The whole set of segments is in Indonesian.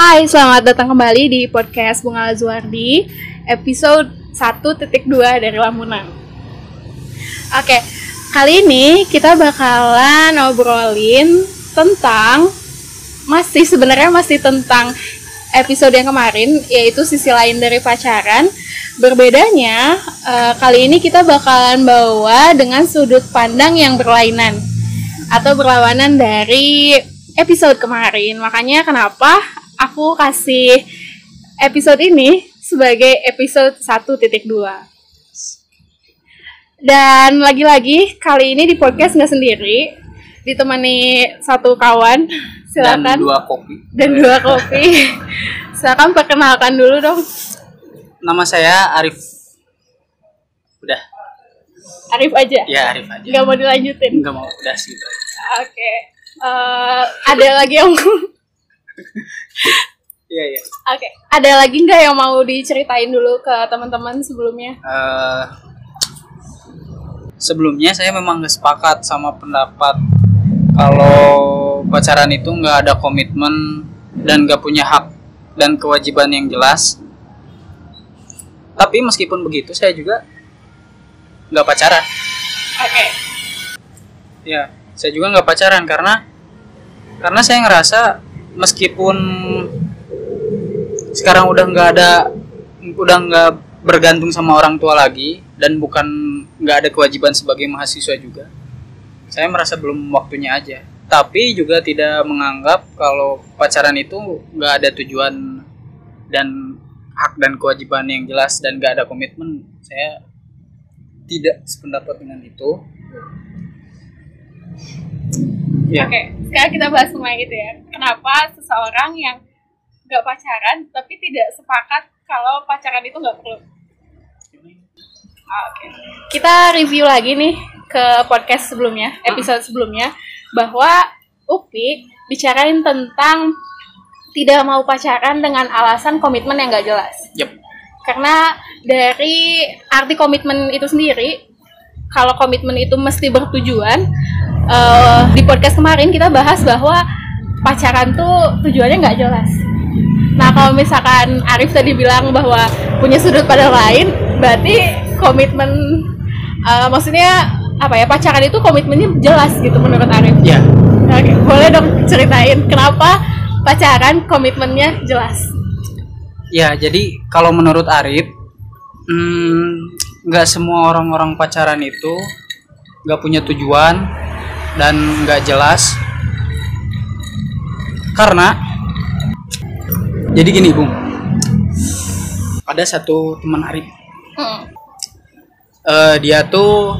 Hai, selamat datang kembali di podcast Bunga Lazuardi episode 1.2 dari Lamunan. Oke, kali ini kita bakalan ngobrolin tentang masih sebenarnya masih tentang episode yang kemarin yaitu sisi lain dari pacaran. Berbedanya eh, kali ini kita bakalan bawa dengan sudut pandang yang berlainan atau berlawanan dari episode kemarin. Makanya kenapa aku kasih episode ini sebagai episode 1.2. Dan lagi-lagi kali ini di podcast nggak sendiri, ditemani satu kawan. Silakan. dan dua kopi. Dan dua kopi. Silakan perkenalkan dulu dong. Nama saya Arif. Udah, Arif aja. ya Arif aja. Nggak mau dilanjutin. Enggak mau udah sih. Oke. Eh, ada lagi yang Iya iya. Oke, ada lagi nggak yang mau diceritain dulu ke teman-teman sebelumnya? Eh, sebelumnya saya memang nggak sepakat sama pendapat kalau pacaran itu nggak ada komitmen dan nggak punya hak dan kewajiban yang jelas. Tapi meskipun begitu saya juga nggak pacaran. Oke. Ya, saya juga nggak pacaran karena karena saya ngerasa meskipun sekarang udah nggak ada udah nggak bergantung sama orang tua lagi dan bukan nggak ada kewajiban sebagai mahasiswa juga saya merasa belum waktunya aja. Tapi juga tidak menganggap kalau pacaran itu nggak ada tujuan dan hak dan kewajiban yang jelas dan nggak ada komitmen. Saya tidak sependapat dengan itu ya Oke, sekarang kita bahas mengenai itu ya. Kenapa seseorang yang nggak pacaran tapi tidak sepakat kalau pacaran itu nggak perlu? Ah, Oke. Kita review lagi nih ke podcast sebelumnya, episode sebelumnya, bahwa Upi bicarain tentang tidak mau pacaran dengan alasan komitmen yang nggak jelas. Yep. Karena dari arti komitmen itu sendiri, kalau komitmen itu mesti bertujuan, eh, di podcast kemarin kita bahas bahwa pacaran tuh tujuannya nggak jelas. Nah kalau misalkan Arif tadi bilang bahwa punya sudut pandang lain, berarti komitmen, eh, maksudnya apa ya pacaran itu komitmennya jelas gitu menurut Arif. Ya, Oke, boleh dong ceritain kenapa pacaran komitmennya jelas? ya jadi kalau menurut Arif, hmm, nggak semua orang-orang pacaran itu nggak punya tujuan dan nggak jelas. Karena jadi gini, Bung. Ada satu teman Arif, Hmm. Eh, dia tuh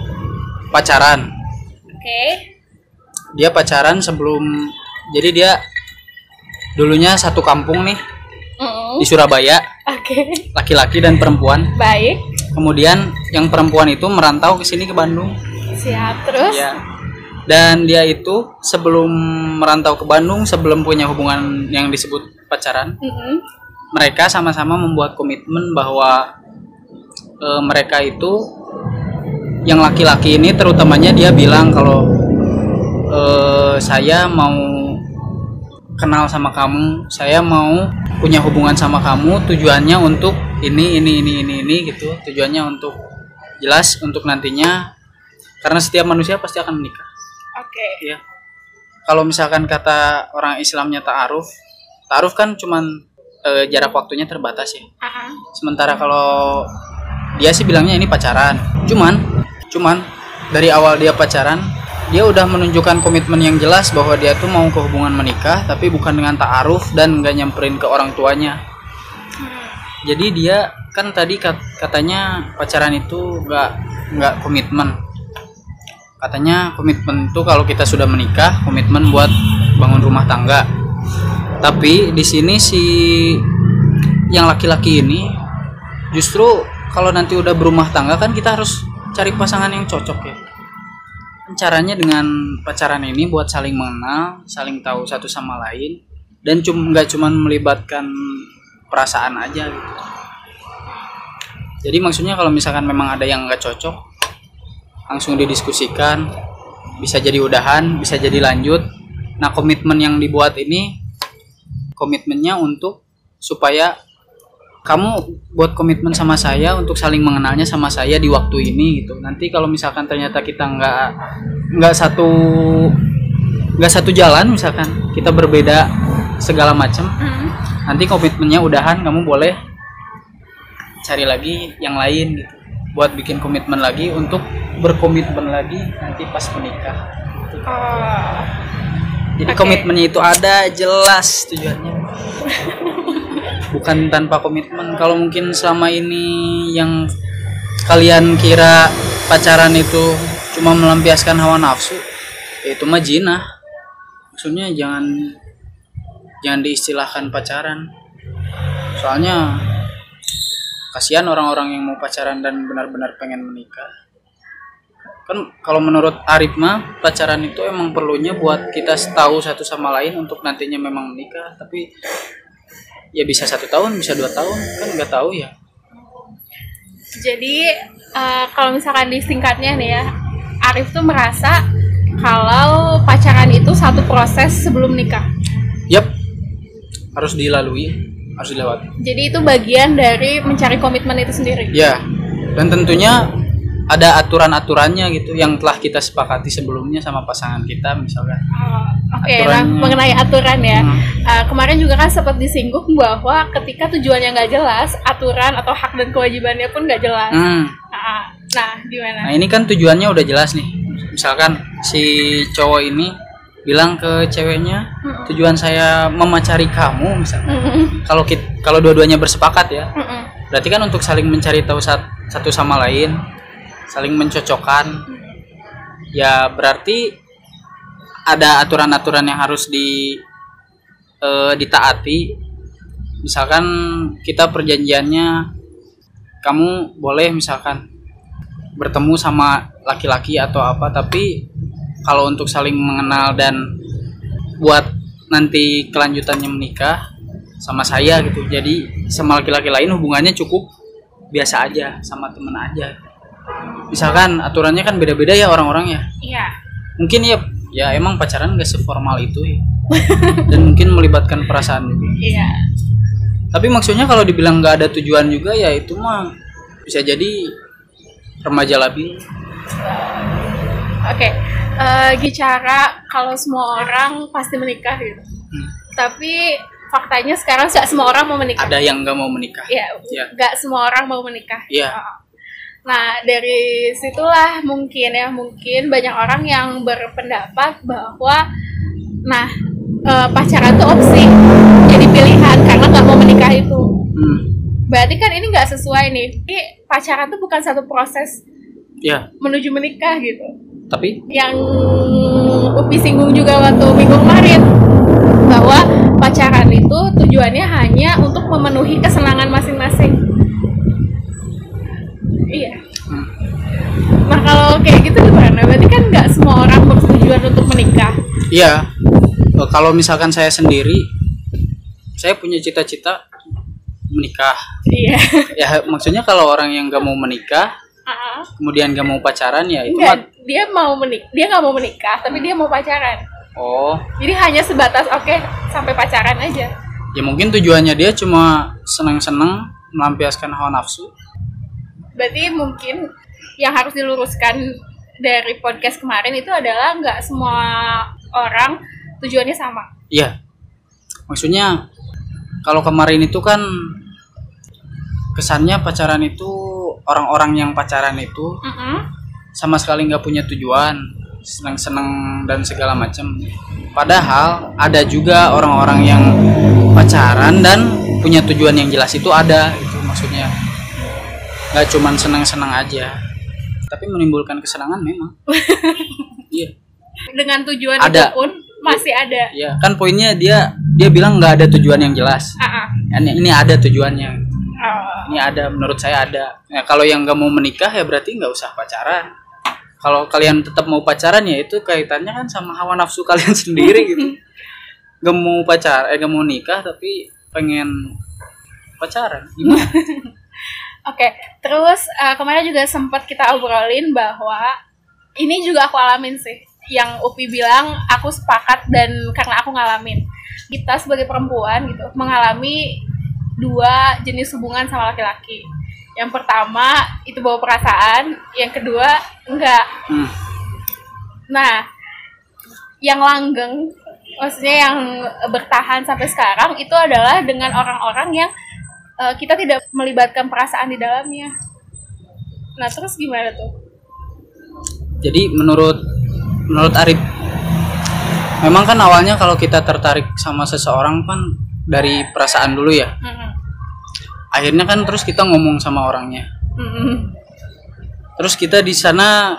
pacaran. Oke. Dia pacaran sebelum, jadi dia dulunya satu kampung nih Mm-mm. di Surabaya, Oke. laki-laki dan perempuan. Baik. Kemudian yang perempuan itu merantau ke sini ke Bandung. Siap terus. Ya. Dan dia itu sebelum merantau ke Bandung, sebelum punya hubungan yang disebut pacaran, Mm-mm. mereka sama-sama membuat komitmen bahwa eh, mereka itu yang laki-laki ini terutamanya dia bilang kalau eh, saya mau kenal sama kamu, saya mau punya hubungan sama kamu, tujuannya untuk ini ini ini ini ini gitu, tujuannya untuk jelas untuk nantinya karena setiap manusia pasti akan menikah Oke. ya kalau misalkan kata orang Islamnya ta'aruf ta'aruf kan cuman eh, jarak waktunya terbatas ya. Aha. sementara kalau dia sih bilangnya ini pacaran. Cuman cuman dari awal dia pacaran dia udah menunjukkan komitmen yang jelas bahwa dia tuh mau ke hubungan menikah tapi bukan dengan ta'aruf dan nggak nyamperin ke orang tuanya. Jadi dia kan tadi kat- katanya pacaran itu nggak nggak komitmen katanya komitmen itu kalau kita sudah menikah komitmen buat bangun rumah tangga. Tapi di sini si yang laki-laki ini justru kalau nanti udah berumah tangga kan kita harus cari pasangan yang cocok ya. Kan caranya dengan pacaran ini buat saling mengenal saling tahu satu sama lain dan cum nggak cuman melibatkan perasaan aja gitu. Jadi maksudnya kalau misalkan memang ada yang nggak cocok langsung didiskusikan bisa jadi udahan bisa jadi lanjut. Nah komitmen yang dibuat ini komitmennya untuk supaya kamu buat komitmen sama saya untuk saling mengenalnya sama saya di waktu ini gitu. Nanti kalau misalkan ternyata kita nggak nggak satu nggak satu jalan misalkan kita berbeda segala macam Mm. nanti komitmennya udahan kamu boleh cari lagi yang lain gitu buat bikin komitmen lagi untuk berkomitmen lagi nanti pas menikah. Oh. jadi Oke. komitmennya itu ada jelas tujuannya. Bukan tanpa komitmen. Kalau mungkin selama ini yang kalian kira pacaran itu cuma melampiaskan hawa nafsu ya itu mah jinah. Maksudnya jangan jangan diistilahkan pacaran. Soalnya kasihan orang-orang yang mau pacaran dan benar-benar pengen menikah. Kan kalau menurut Arif mah pacaran itu emang perlunya buat kita tahu satu sama lain untuk nantinya memang menikah. Tapi ya bisa satu tahun bisa dua tahun kan nggak tahu ya. Jadi eh, kalau misalkan disingkatnya nih ya, Arif tuh merasa kalau pacaran itu satu proses sebelum nikah. yap harus dilalui harus dilewati Jadi itu bagian dari mencari komitmen itu sendiri. ya dan tentunya ada aturan-aturannya gitu yang telah kita sepakati sebelumnya sama pasangan kita misalkan Oh, Oke, nah Aturannya. mengenai aturan ya, Hmm. eh, kemarin juga kan sempat disinggung bahwa ketika tujuannya nggak jelas, aturan atau hak dan kewajibannya pun nggak jelas. Hmm. Nah, nah, gimana? Nah ini kan tujuannya udah jelas nih. Misalkan si cowok ini bilang ke ceweknya Mm-mm. tujuan saya memacari kamu misalnya. Mm-mm. Kalau kit- kalau dua-duanya bersepakat ya, Mm-mm. berarti kan untuk saling mencari tahu sat- satu sama lain, saling mencocokkan. Ya berarti ada aturan-aturan yang harus di eh, ditaati. Misalkan kita perjanjiannya kamu boleh misalkan bertemu sama laki-laki atau apa tapi kalau untuk saling mengenal dan buat nanti kelanjutannya menikah sama saya gitu. Jadi sama laki-laki lain hubungannya cukup biasa aja sama temen aja. Misalkan aturannya kan beda-beda ya orang-orang ya Iya. mungkin ya ya emang pacaran gak seformal itu ya. Dan mungkin melibatkan perasaan juga. Iya. tapi maksudnya kalau dibilang nggak ada tujuan juga ya itu mah bisa jadi remaja labil Oke, eh, bicara kalau semua orang pasti menikah gitu. Hmm. Tapi faktanya sekarang nggak semua orang mau menikah. ada yang nggak mau menikah Iya, Ya. nggak semua orang mau menikah. Iya. Oh. Nah, dari situlah mungkin ya, mungkin banyak orang yang berpendapat bahwa, nah, eh, pacaran tuh opsi, jadi pilihan karena nggak mau menikah itu. Hmm, Berarti kan ini nggak sesuai nih. Ini pacaran tuh bukan satu proses ya menuju menikah gitu. Tapi yang Upi singgung juga waktu minggu kemarin bahwa pacaran itu tujuannya hanya untuk memenuhi kesenangan masing-masing. Iya. hmm, Nah kalau kayak gitu gimana? Berarti kan nggak semua orang bertujuan untuk menikah. iya Eh, kalau misalkan saya sendiri saya punya cita-cita menikah Iya. ya maksudnya kalau orang yang nggak mau menikah Ah, kemudian nggak mau pacaran ya itu dia mau menik, dia nggak mau menikah, tapi dia mau pacaran. oh Jadi hanya sebatas oke sampai pacaran aja. ya mungkin tujuannya dia cuma senang-senang melampiaskan hawa nafsu Berarti mungkin yang harus diluruskan dari podcast kemarin itu adalah nggak semua orang tujuannya sama. Iya. Maksudnya kalau kemarin itu kan kesannya pacaran itu orang-orang yang pacaran itu Mm-mm. Sama sekali nggak punya tujuan, senang-senang dan segala macam. Padahal ada juga orang-orang yang pacaran dan punya tujuan yang jelas itu ada itu maksudnya. Nggak cuman senang-senang aja, tapi menimbulkan kesenangan memang. Iya. Dengan tujuan Ada. itu pun masih ada. Iya, kan poinnya dia dia bilang nggak ada tujuan yang jelas. Ah. Ini, ini ada tujuannya. Oh. Ini ada, menurut saya ada. Ya, kalau yang nggak mau menikah ya berarti nggak usah pacaran. Kalau kalian tetap mau pacaran ya itu kaitannya kan sama hawa nafsu kalian sendiri gitu. Gak mau pacar, eh gak mau nikah tapi pengen pacaran. Gimana? Oke, terus eh, kemarin juga sempat kita obrolin bahwa ini juga aku alamin sih. Yang Upi bilang aku sepakat dan karena aku ngalamin. kita sebagai perempuan gitu mengalami dua jenis hubungan sama laki-laki. Yang pertama itu bawa perasaan, yang kedua enggak. Hmm. Nah, yang langgeng, maksudnya yang bertahan sampai sekarang itu adalah dengan orang-orang yang uh, kita tidak melibatkan perasaan di dalamnya. Nah, terus gimana tuh? Jadi menurut menurut Arif memang kan awalnya kalau kita tertarik sama seseorang kan dari perasaan dulu ya. Mm-mm. Akhirnya kan terus kita ngomong sama orangnya. Terus kita di sana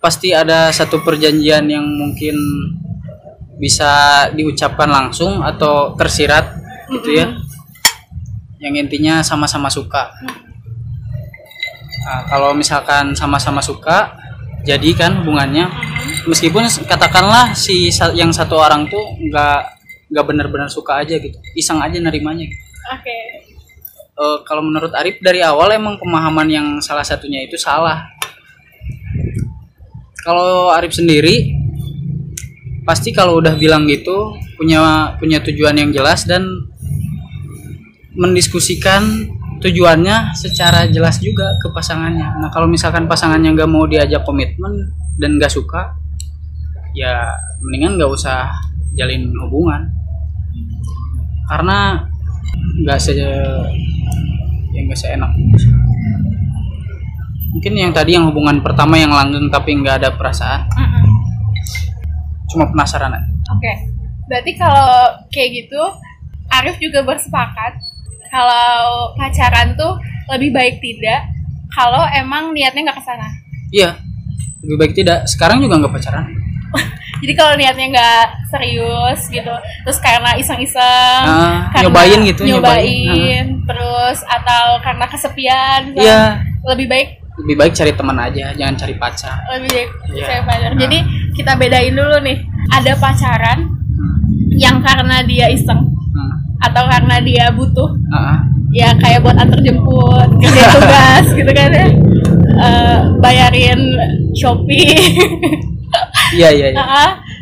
pasti ada satu perjanjian yang mungkin bisa diucapkan langsung atau tersirat gitu ya. Yang intinya sama-sama suka. Nah, kalau misalkan sama-sama suka, jadi kan hubungannya meskipun katakanlah si yang satu orang tuh nggak nggak benar-benar suka aja gitu, iseng aja nerimanya. Gitu. Oke. Eh, kalau menurut Arif dari awal emang pemahaman yang salah satunya itu salah. Kalau Arif sendiri pasti kalau udah bilang gitu punya punya tujuan yang jelas dan mendiskusikan tujuannya secara jelas juga ke pasangannya. Nah kalau misalkan pasangannya nggak mau diajak komitmen dan nggak suka, ya mendingan nggak usah jalin hubungan karena nggak se ya nggak seenak. Mungkin yang tadi yang hubungan pertama yang langgeng tapi nggak ada perasaan. Mm-mm. cuma penasaran Oke, berarti kalau kayak gitu, Arif juga bersepakat kalau pacaran tuh lebih baik tidak kalau emang niatnya nggak ke sana. iya lebih baik tidak. Sekarang juga nggak pacaran Jadi kalau niatnya nggak serius gitu, terus karena iseng-iseng, karena nyobain gitu, nyobain, nyobain. terus atau karena kesepian, misalnya, iya lebih baik lebih baik cari teman aja jangan cari pacar lebih baik Iya. saya pacar. Nah. Jadi kita bedain dulu nih, ada pacaran hmm. yang karena dia iseng Hmm. atau karena dia butuh ah. ya kayak buat antar jemput kerja tugas gitu kan ya Eh, bayarin shopee iya iya iya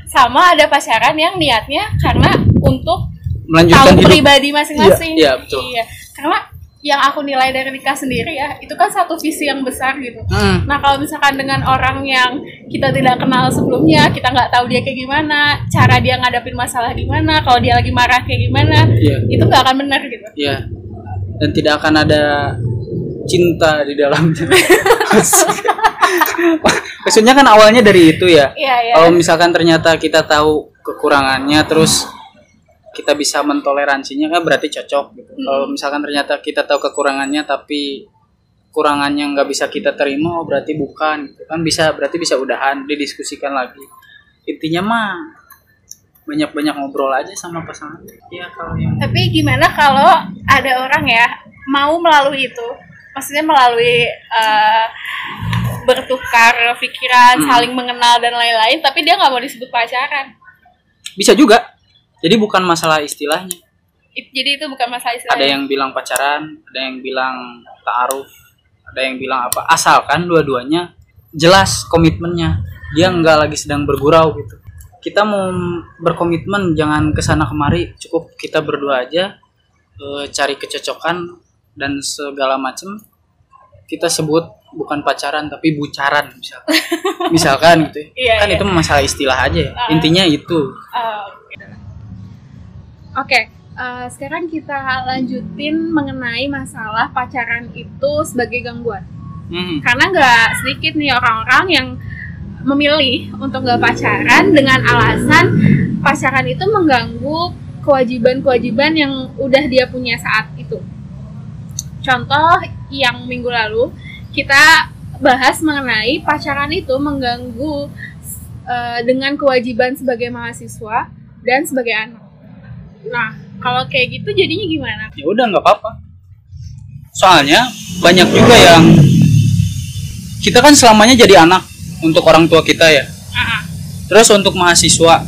sama ada pacaran yang niatnya karena untuk melanjutkan tahu hidup pribadi masing-masing Iya, iya, betul. Iya. karena yang aku nilai dari nikah sendiri ya itu kan satu visi yang besar gitu Hmm. Nah kalau misalkan dengan orang yang kita tidak kenal sebelumnya, kita nggak tahu dia kayak gimana, cara dia ngadapin masalah gimana, kalau dia lagi marah kayak gimana, Iya. itu nggak akan benar gitu. Iya. Dan tidak akan ada cinta di dalamnya. Maksudnya kan awalnya dari itu ya. Iya iya. Kalau misalkan ternyata kita tahu kekurangannya terus kita bisa mentoleransinya kan berarti cocok gitu. Kalau misalkan ternyata kita tahu kekurangannya tapi kurangannya nggak bisa kita terima oh berarti bukan gitu. kan bisa berarti bisa udahan didiskusikan lagi intinya mah banyak-banyak ngobrol aja sama pasangan ya kalau yang Tapi gimana kalau ada orang ya mau melalui itu, maksudnya melalui eh, bertukar pikiran, Hmm. saling mengenal dan lain-lain, tapi dia nggak mau disebut pacaran. bisa juga. Jadi bukan masalah istilahnya. It- Jadi itu bukan masalah istilah. ada yang bilang pacaran ada yang bilang taaruf ada yang bilang apa. Asalkan dua-duanya jelas komitmennya. Dia nggak lagi sedang bergurau gitu. Kita mau berkomitmen jangan ke sana kemari. Cukup kita berdua aja eh, cari kecocokan dan segala macem. Kita sebut bukan pacaran tapi bucaran misalkan misalkan gitu ya. Iya, kan iya. itu masalah istilah aja ya. Ah. intinya itu Oh, Oke, eh, sekarang kita lanjutin mengenai masalah pacaran itu sebagai gangguan. Hmm. Karena nggak sedikit nih orang-orang yang memilih untuk nggak pacaran dengan alasan pacaran itu mengganggu kewajiban-kewajiban yang udah dia punya saat itu. Contoh yang minggu lalu kita bahas mengenai pacaran itu mengganggu eh, dengan kewajiban sebagai mahasiswa dan sebagai anak. Nah, kalau kayak gitu jadinya gimana? ya udah nggak apa-apa soalnya banyak juga yang kita kan selamanya jadi anak untuk orang tua kita ya Ah, terus untuk mahasiswa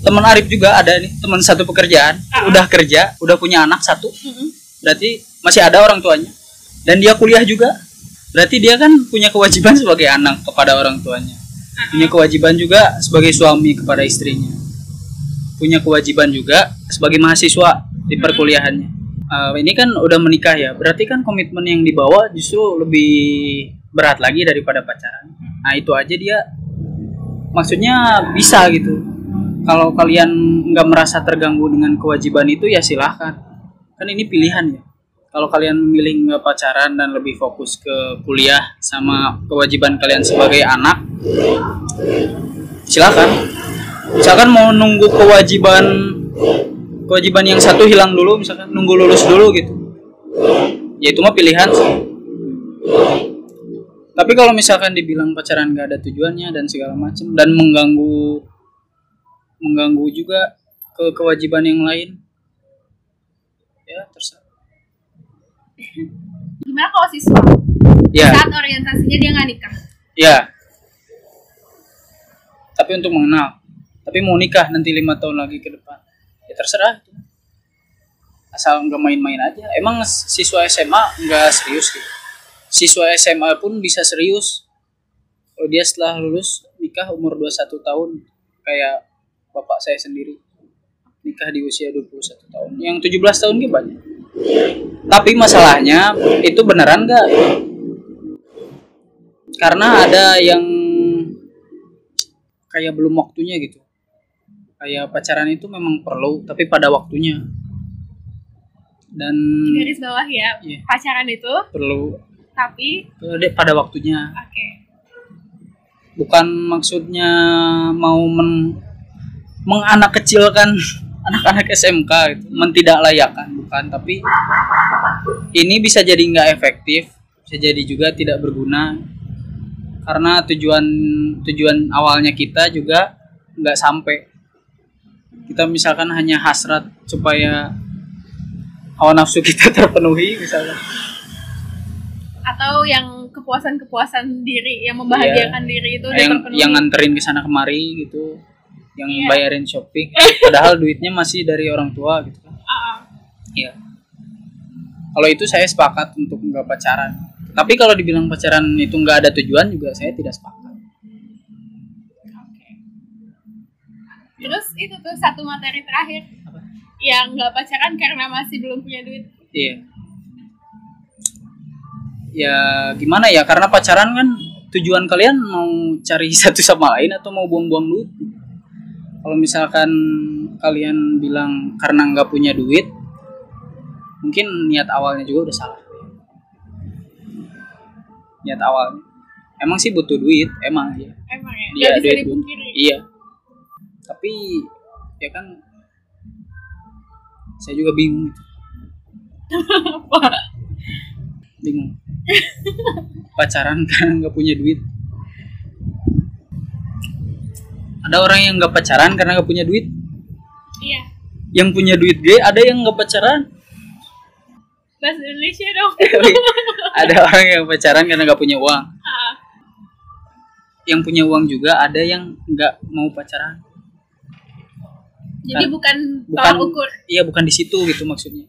teman Arif juga ada nih teman satu pekerjaan Ah. udah kerja udah punya anak satu mm-mm. berarti masih ada orang tuanya dan dia kuliah juga berarti dia kan punya kewajiban sebagai anak kepada orang tuanya punya kewajiban juga sebagai suami kepada istrinya punya kewajiban juga sebagai mahasiswa di perkuliahannya. Eh, ini kan udah menikah ya, berarti kan komitmen yang dibawa justru lebih berat lagi daripada pacaran. Nah itu aja dia, maksudnya bisa gitu. Kalau kalian nggak merasa terganggu dengan kewajiban itu ya silahkan. Kan ini pilihan ya. Kalau kalian memilih pacaran dan lebih fokus ke kuliah sama kewajiban kalian sebagai anak, silakan. Misalkan mau nunggu kewajiban kewajiban yang satu hilang dulu, misalkan nunggu lulus dulu gitu. Ya itu mah pilihan. Tapi kalau misalkan dibilang pacaran nggak ada tujuannya dan segala macam dan mengganggu mengganggu juga ke kewajiban yang lain, ya terserah. Gimana kalau siswa? Ya, Saat orientasinya dia nggak nikah. ya. Tapi untuk mengenal. Tapi mau nikah nanti lima tahun lagi ke depan, ya terserah. itu. Asal nggak main-main aja. Emang siswa SMA nggak serius gitu. Siswa SMA pun bisa serius. Kalau dia setelah lulus nikah umur 21 tahun, kayak bapak saya sendiri nikah di usia 21 tahun. Yang 17 tahun gitu banyak. Tapi masalahnya itu beneran nggak? Karena ada yang kayak belum waktunya gitu. Kayak pacaran itu memang perlu, tapi pada waktunya. Dan Garis bawah ya. Iya. Pacaran itu, perlu tapi pada waktunya. oke. Bukan maksudnya mau men menganak kecilkan anak-anak SMK gitu, mentidaklayakkan bukan, tapi ini bisa jadi nggak efektif, bisa jadi juga tidak berguna karena tujuan tujuan awalnya kita juga nggak sampai. Kita misalkan hanya hasrat supaya hawa nafsu kita terpenuhi misalkan. Atau yang kepuasan-kepuasan diri, yang membahagiakan diri itu Iya. yang terpenuhi. yang nganterin ke sana kemari gitu yang Iya. bayarin shopping padahal duitnya masih dari orang tua gitu kan. Ah, iya. Kalau itu saya sepakat untuk nggak pacaran. Tapi kalau dibilang pacaran itu nggak ada tujuan juga saya tidak sepakat. Oke. Terus itu tuh satu materi terakhir. Apa? yang nggak pacaran karena masih belum punya duit. iya. Ya gimana ya? Karena pacaran kan tujuan kalian mau cari satu sama lain atau mau buang-buang duit kalau misalkan kalian bilang karena nggak punya duit mungkin niat awalnya juga udah salah. Niat awalnya. Emang sih butuh duit emang ya. Emang ya, Iya, bisa duit dipungkiri. iya. Tapi ya kan saya juga bingung bingung. Pacaran karena nggak punya duit ada orang yang nggak pacaran karena nggak punya duit? Iya. yang punya duit gay ada yang nggak pacaran? Bahasa Indonesia dong. ada orang yang pacaran karena nggak punya uang. Ah, yang punya uang juga ada yang nggak mau pacaran. Jadi Kan- bukan bukan tolak ukur. iya bukan di situ gitu maksudnya.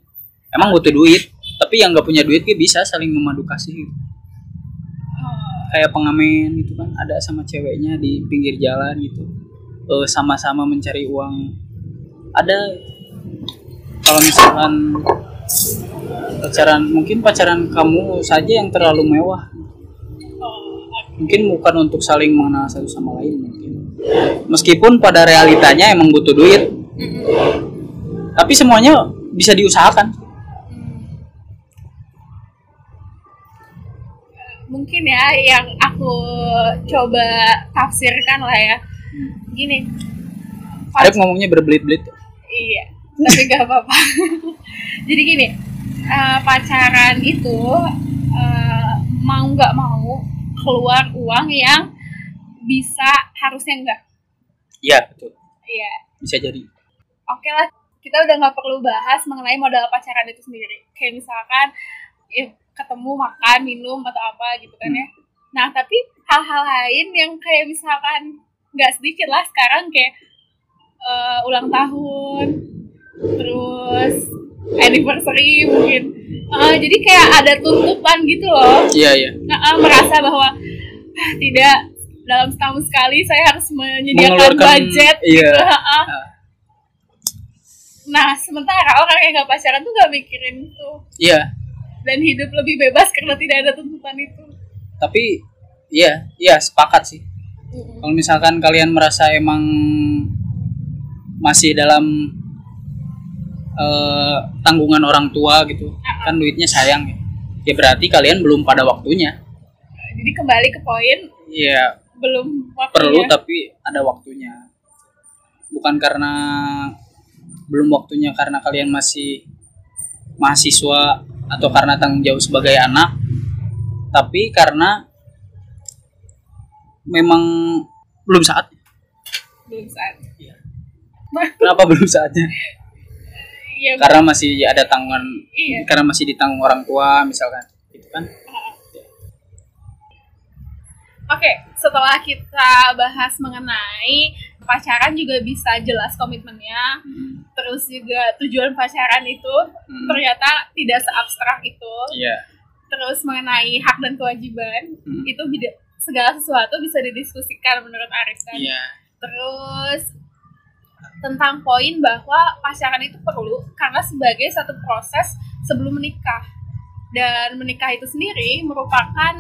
Emang butuh duit tapi yang nggak punya duit dia bisa saling memadu kasih gitu. Oh, kayak pengamen gitu kan ada sama ceweknya di pinggir jalan gitu Eh, sama-sama mencari uang. Ada kalau misalkan pacaran mungkin pacaran kamu saja yang terlalu mewah. Mungkin bukan untuk saling mengenal satu sama lain mungkin. Meskipun pada realitanya emang butuh duit. Tapi semuanya bisa diusahakan. Mungkin ya yang aku coba tafsirkan lah ya gini. Arif ngomongnya berbelit-belit iya tapi gak apa-apa. Jadi gini eh, pacaran itu eh, mau nggak mau keluar uang yang bisa harusnya enggak iya betul. Iya. Bisa jadi. Oke lah kita udah nggak perlu bahas mengenai modal pacaran itu sendiri. Kayak misalkan eh, ketemu makan minum atau apa gitu kan ya. Nah tapi hal-hal lain yang kayak misalkan nggak sedikit lah sekarang kayak eh, ulang tahun terus anniversary mungkin Eh, jadi kayak ada tuntutan gitu loh iya iya Nah, eh, merasa bahwa "Ah, tidak dalam setahun sekali saya harus menyediakan budget iya. gitu. ah. Nah, sementara orang yang nggak pacaran tuh nggak mikirin itu iya dan hidup lebih bebas karena tidak ada tuntutan itu. tapi iya iya sepakat sih kalau misalkan kalian merasa emang masih dalam eh, tanggungan orang tua gitu kan duitnya sayang ya. Ya berarti kalian belum pada waktunya. Jadi kembali ke poin ya belum waktunya. perlu tapi ada waktunya. Bukan karena belum waktunya karena kalian masih mahasiswa atau karena tanggung jawab sebagai anak tapi karena memang belum saatnya belum saat. kenapa belum saatnya Iya, karena masih ada tanggungan Iya. karena masih ditanggung orang tua misalkan gitu kan Oke, setelah kita bahas mengenai pacaran juga bisa jelas komitmennya, Hmm, terus juga tujuan pacaran itu Hmm. ternyata tidak seabstrak itu. iya Terus mengenai hak dan kewajiban Hmm. itu segala sesuatu bisa didiskusikan menurut Arif kan. iya Terus tentang poin bahwa pacaran itu perlu karena sebagai satu proses sebelum menikah. Dan menikah itu sendiri merupakan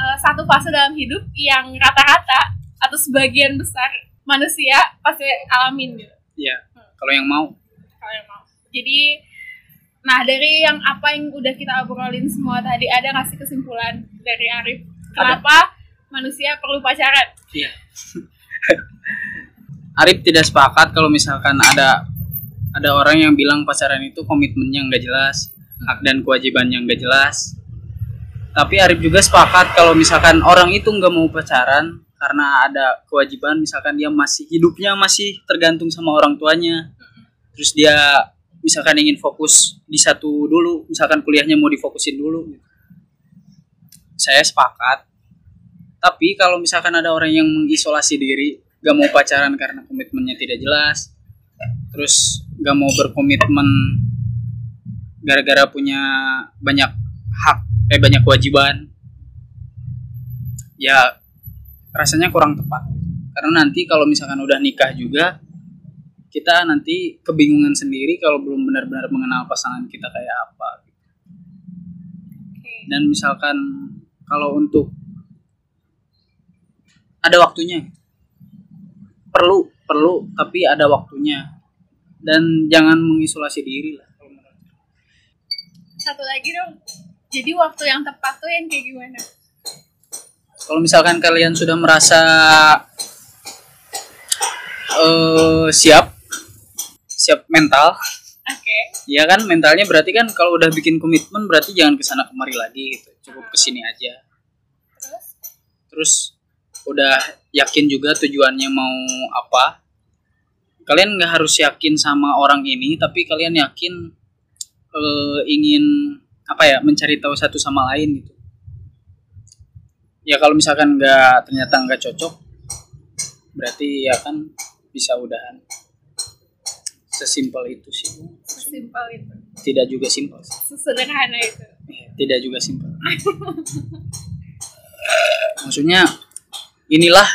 uh, satu fase dalam hidup yang rata-rata atau sebagian besar manusia pasti alamin gitu iya kalau yang mau kalau yang mau. Jadi nah dari yang apa yang udah kita obrolin semua tadi ada nggak sih kesimpulan dari Arif? Kenapa manusia perlu pacaran? Iya. Arif tidak sepakat kalau misalkan ada ada orang yang bilang pacaran itu komitmennya nggak jelas, hak dan kewajibannya nggak jelas. Tapi Arif juga sepakat kalau misalkan orang itu nggak mau pacaran karena ada kewajiban, misalkan dia masih hidupnya masih tergantung sama orang tuanya. Terus dia misalkan ingin fokus di satu dulu, misalkan kuliahnya mau difokusin dulu. Saya sepakat tapi kalau misalkan ada orang yang mengisolasi diri, gak mau pacaran karena komitmennya tidak jelas, terus gak mau berkomitmen gara-gara punya banyak hak, eh banyak kewajiban, ya rasanya kurang tepat. Karena nanti kalau misalkan udah nikah juga, kita nanti kebingungan sendiri kalau belum benar-benar mengenal pasangan kita kayak apa. Dan misalkan kalau untuk ada waktunya perlu perlu tapi ada waktunya dan jangan mengisolasi diri lah. Satu lagi dong. Jadi waktu yang tepat tuh yang kayak gimana? kalau misalkan kalian sudah merasa eh siap siap mental Oke. ya kan mentalnya berarti kan kalau udah bikin komitmen berarti jangan ke sana kemari lagi gitu. Cukup ke sini aja. Terus? Terus udah yakin juga tujuannya mau apa? Kalian nggak harus yakin sama orang ini tapi kalian yakin eh, ingin apa ya mencari tahu satu sama lain gitu. Ya kalau misalkan nggak ternyata nggak cocok berarti ya kan bisa udahan sesimpel itu sih sesimpel itu. tidak juga simpel. Sesederhana itu. Tidak juga simpel maksudnya inilah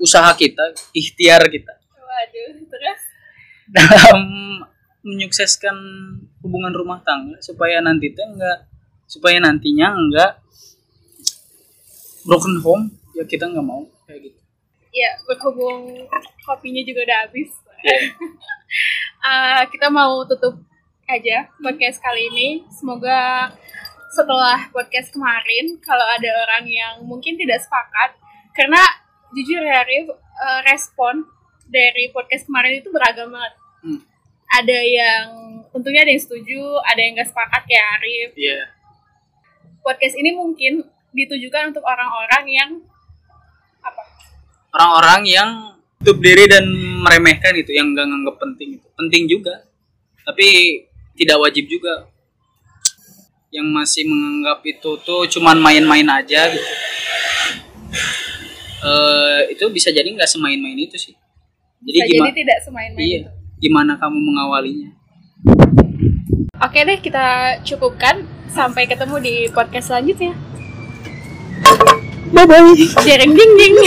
usaha kita ikhtiar kita Waduh, terus dalam menyukseskan hubungan rumah tangga supaya nanti teh enggak supaya nantinya enggak broken home ya kita nggak mau kayak gitu ya berhubung kopinya juga udah habis. Eh, kita mau tutup aja podcast kali ini. Semoga setelah podcast kemarin kalau ada orang yang mungkin tidak sepakat karena jujur ya Rif, eh, respon dari podcast kemarin itu beragam banget. Hmm. Ada yang tentunya ada yang setuju, ada yang nggak sepakat kayak Arif. Iya Podcast ini mungkin ditujukan untuk orang-orang yang apa? orang-orang yang tutup diri dan meremehkan itu yang nggak nganggap penting itu penting juga tapi tidak wajib juga yang masih menganggap itu tuh cuman main-main aja gitu Eh, itu bisa jadi nggak semain-main itu sih jadi Bisa gimana jadi tidak semain-main iya itu. gimana kamu mengawalinya Oke deh, kita cukupkan. Sampai ketemu di podcast selanjutnya. bye bye Jering ding ding.